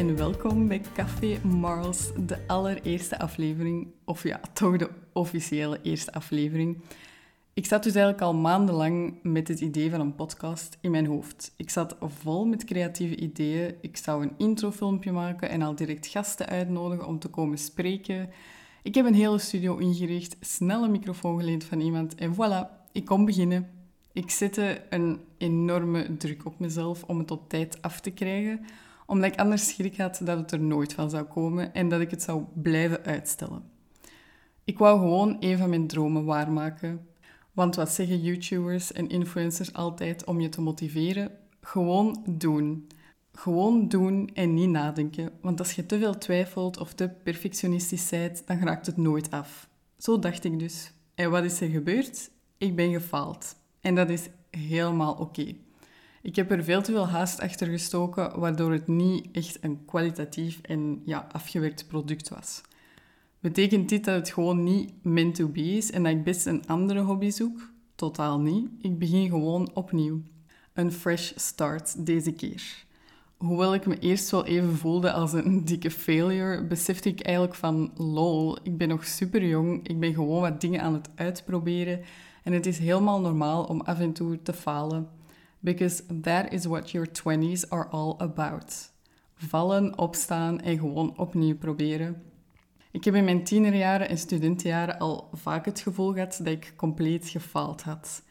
en welkom bij Café Marls, de allereerste aflevering, of ja, toch de officiële eerste aflevering. Ik zat dus eigenlijk al maandenlang met het idee van een podcast in mijn hoofd. Ik zat vol met creatieve ideeën. Ik zou een introfilmpje maken en al direct gasten uitnodigen om te komen spreken. Ik heb een hele studio ingericht, snel een microfoon geleend van iemand en voilà, ik kon beginnen. Ik zette een enorme druk op mezelf om het op tijd af te krijgen, omdat ik anders schrik had dat het er nooit van zou komen en dat ik het zou blijven uitstellen. Ik wou gewoon een van mijn dromen waarmaken. Want wat zeggen YouTubers en influencers altijd om je te motiveren? Gewoon doen. Gewoon doen en niet nadenken. Want als je te veel twijfelt of te perfectionistisch bent, dan raakt het nooit af. Zo dacht ik dus. En wat is er gebeurd? Ik ben gefaald. En dat is helemaal oké. Ik heb er veel te veel haast achter gestoken, waardoor het niet echt een kwalitatief en ja, afgewerkt product was. Betekent dit dat het gewoon niet meant to be is en dat ik best een andere hobby zoek? Totaal niet. Ik begin gewoon opnieuw. Een fresh start deze keer. Hoewel ik me eerst wel even voelde als een dikke failure, besefte ik eigenlijk van lol, ik ben nog super jong, ik ben gewoon wat dingen aan het uitproberen en het is helemaal normaal om af en toe te falen. Because that is what your 20s are all about. Vallen, opstaan en gewoon opnieuw proberen. Ik heb in mijn tienerjaren en studentenjaren al vaak het gevoel gehad dat ik compleet gefaald had.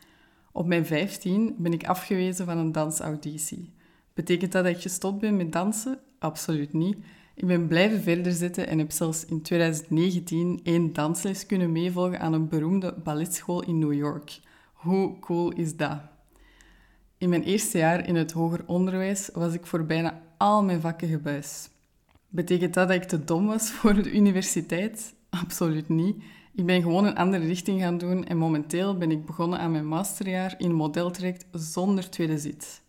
Op mijn 15 ben ik afgewezen van een dansauditie. Betekent dat dat ik gestopt ben met dansen? Absoluut niet. Ik ben blijven verder zitten en heb zelfs in 2019 één dansles kunnen meevolgen aan een beroemde balletschool in New York. Hoe cool is dat? In mijn eerste jaar in het hoger onderwijs was ik voor bijna al mijn vakken gebuis. Betekent dat dat ik te dom was voor de universiteit? Absoluut niet. Ik ben gewoon een andere richting gaan doen en momenteel ben ik begonnen aan mijn masterjaar in modeltraject zonder tweede zit.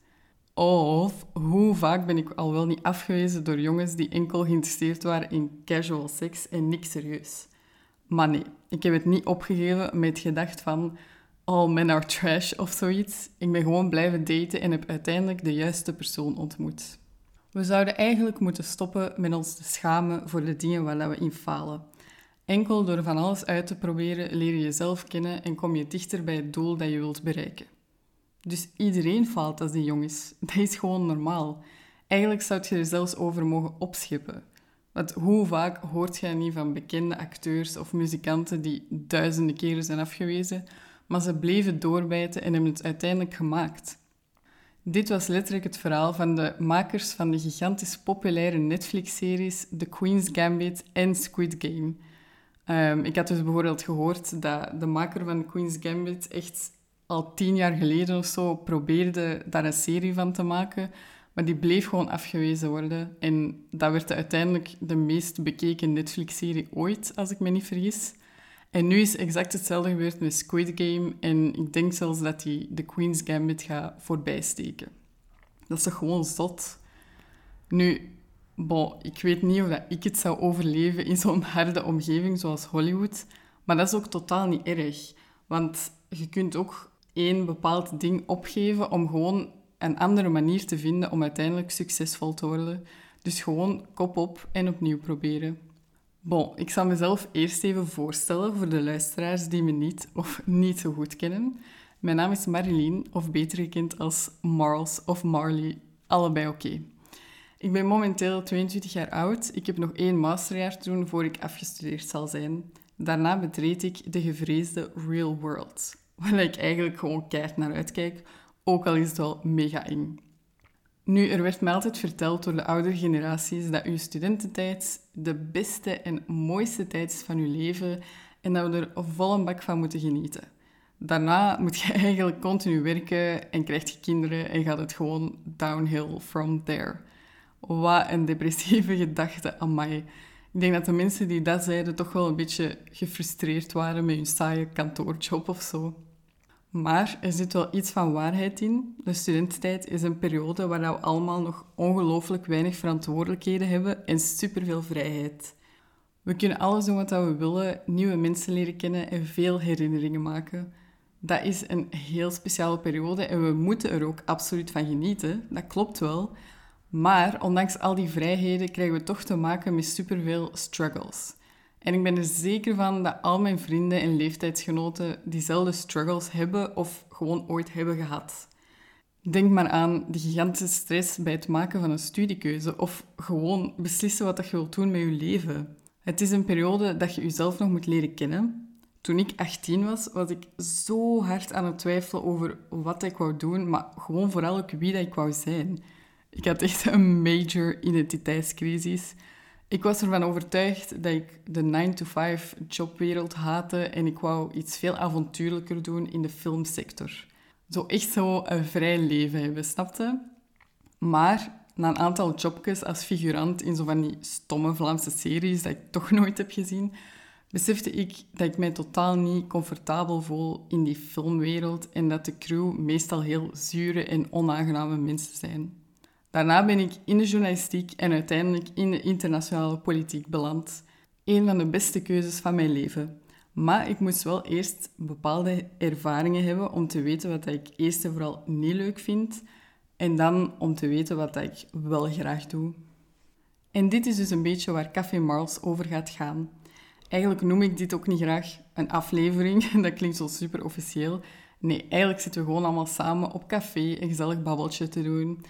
Oh, hoe vaak ben ik al wel niet afgewezen door jongens die enkel geïnteresseerd waren in casual seks en niks serieus. Maar nee, ik heb het niet opgegeven met gedacht van all men are trash of zoiets. Ik ben gewoon blijven daten en heb uiteindelijk de juiste persoon ontmoet. We zouden eigenlijk moeten stoppen met ons te schamen voor de dingen waar we in falen. Enkel door van alles uit te proberen leer je jezelf kennen en kom je dichter bij het doel dat je wilt bereiken. Dus iedereen faalt als die jong is. Dat is gewoon normaal. Eigenlijk zou je er zelfs over mogen opschippen. Want hoe vaak hoort je niet van bekende acteurs of muzikanten die duizenden keren zijn afgewezen, maar ze bleven doorbijten en hebben het uiteindelijk gemaakt? Dit was letterlijk het verhaal van de makers van de gigantisch populaire Netflix-series The Queen's Gambit en Squid Game. Um, ik had dus bijvoorbeeld gehoord dat de maker van Queen's Gambit echt al tien jaar geleden of zo probeerde daar een serie van te maken, maar die bleef gewoon afgewezen worden. En dat werd uiteindelijk de meest bekeken Netflix-serie ooit, als ik me niet vergis. En nu is exact hetzelfde gebeurd met Squid Game. En ik denk zelfs dat hij de Queen's Gambit gaat voorbijsteken. Dat is toch gewoon zot? Nu, ik weet niet of ik het zou overleven in zo'n harde omgeving zoals Hollywood. Maar dat is ook totaal niet erg. Want je kunt ook één bepaald ding opgeven om gewoon een andere manier te vinden om uiteindelijk succesvol te worden. Dus gewoon kop op en opnieuw proberen. Bon, ik zal mezelf eerst even voorstellen voor de luisteraars die me niet of niet zo goed kennen. Mijn naam is Marilyn, of beter gekend als Marls of Marley, allebei oké. Ik ben momenteel 22 jaar oud. Ik heb nog één masterjaar te doen voor ik afgestudeerd zal zijn. Daarna betreed ik de gevreesde real world, waar ik eigenlijk gewoon keihard naar uitkijk, ook al is het wel mega eng. Nu, er werd mij altijd verteld door de oudere generaties dat uw studententijd de beste en mooiste tijd is van uw leven en dat we er vol een bak van moeten genieten. Daarna moet je eigenlijk continu werken en krijg je kinderen en gaat het gewoon downhill from there. Wat een depressieve gedachte, amai. Ik denk dat de mensen die dat zeiden toch wel een beetje gefrustreerd waren met hun saaie kantoorjob of zo. Maar er zit wel iets van waarheid in. De studententijd is een periode waar we allemaal nog ongelooflijk weinig verantwoordelijkheden hebben en superveel vrijheid. We kunnen alles doen wat we willen, nieuwe mensen leren kennen en veel herinneringen maken. Dat is een heel speciale periode en we moeten er ook absoluut van genieten. Dat klopt wel. Maar ondanks al die vrijheden krijgen we toch te maken met superveel struggles. En ik ben er zeker van dat al mijn vrienden en leeftijdsgenoten diezelfde struggles hebben of gewoon ooit hebben gehad. Denk maar aan de gigantische stress bij het maken van een studiekeuze of gewoon beslissen wat je wilt doen met je leven. Het is een periode dat je jezelf nog moet leren kennen. Toen ik 18 was, was ik zo hard aan het twijfelen over wat ik wou doen, maar gewoon vooral ook wie dat ik wou zijn. Ik had echt een major identiteitscrisis. Ik was ervan overtuigd dat ik de 9-to-5 jobwereld haatte en ik wou iets veel avontuurlijker doen in de filmsector. Zo echt zo een vrij leven hebben, snapte? Maar na een aantal jobjes als figurant in zo van die stomme Vlaamse series dat ik toch nooit heb gezien, besefte ik dat ik mij totaal niet comfortabel voel in die filmwereld en dat de crew meestal heel zure en onaangename mensen zijn. Daarna ben ik in de journalistiek en uiteindelijk in de internationale politiek beland. Een van de beste keuzes van mijn leven. Maar ik moest wel eerst bepaalde ervaringen hebben om te weten wat ik eerst en vooral niet leuk vind. En dan om te weten wat ik wel graag doe. En dit is dus een beetje waar Café Marls over gaat gaan. Eigenlijk noem ik dit ook niet graag een aflevering, dat klinkt zo super officieel. Nee, eigenlijk zitten we gewoon allemaal samen op café een gezellig babbeltje te doen.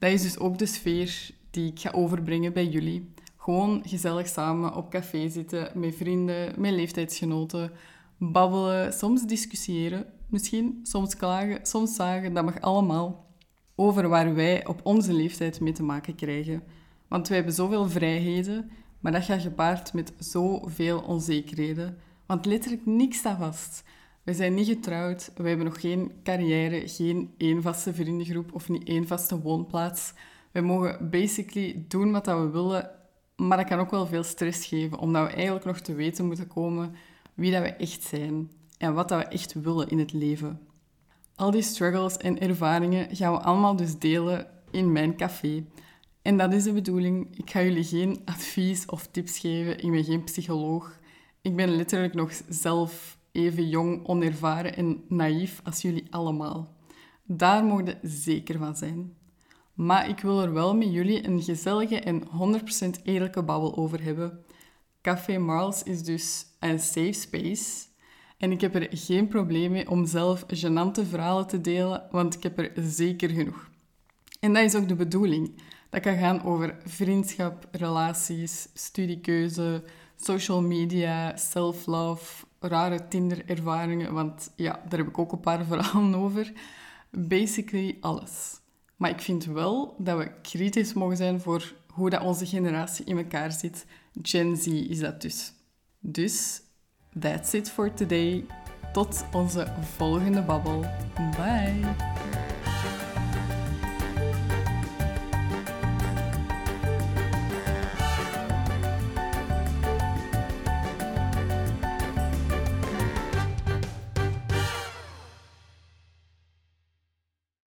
Dat is dus ook de sfeer die ik ga overbrengen bij jullie. Gewoon gezellig samen op café zitten met vrienden, met leeftijdsgenoten, babbelen, soms discussiëren, misschien, soms klagen, soms zagen, dat mag allemaal. Over waar wij op onze leeftijd mee te maken krijgen. Want wij hebben zoveel vrijheden, maar dat gaat gepaard met zoveel onzekerheden. Want letterlijk niks staat vast. We zijn niet getrouwd, we hebben nog geen carrière, geen één vaste vriendengroep of niet één vaste woonplaats. We mogen basically doen wat we willen, maar dat kan ook wel veel stress geven, omdat we eigenlijk nog te weten moeten komen wie dat we echt zijn en wat dat we echt willen in het leven. Al die struggles en ervaringen gaan we allemaal dus delen in mijn café. En dat is de bedoeling. Ik ga jullie geen advies of tips geven. Ik ben geen psycholoog. Ik ben letterlijk nog zelf even jong, onervaren en naïef als jullie allemaal. Daar mogen zeker van zijn. Maar ik wil er wel met jullie een gezellige en 100% eerlijke babbel over hebben. Café Marls is dus een safe space. En ik heb er geen probleem mee om zelf gênante verhalen te delen, want ik heb er zeker genoeg. En dat is ook de bedoeling. Dat kan gaan over vriendschap, relaties, studiekeuze, social media, self-love, rare Tinder-ervaringen, want ja, daar heb ik ook een paar verhalen over. Basically alles. Maar ik vind wel dat we kritisch mogen zijn voor hoe dat onze generatie in elkaar zit. Gen Z is dat dus. Dus, that's it for today. Tot onze volgende babbel. Bye!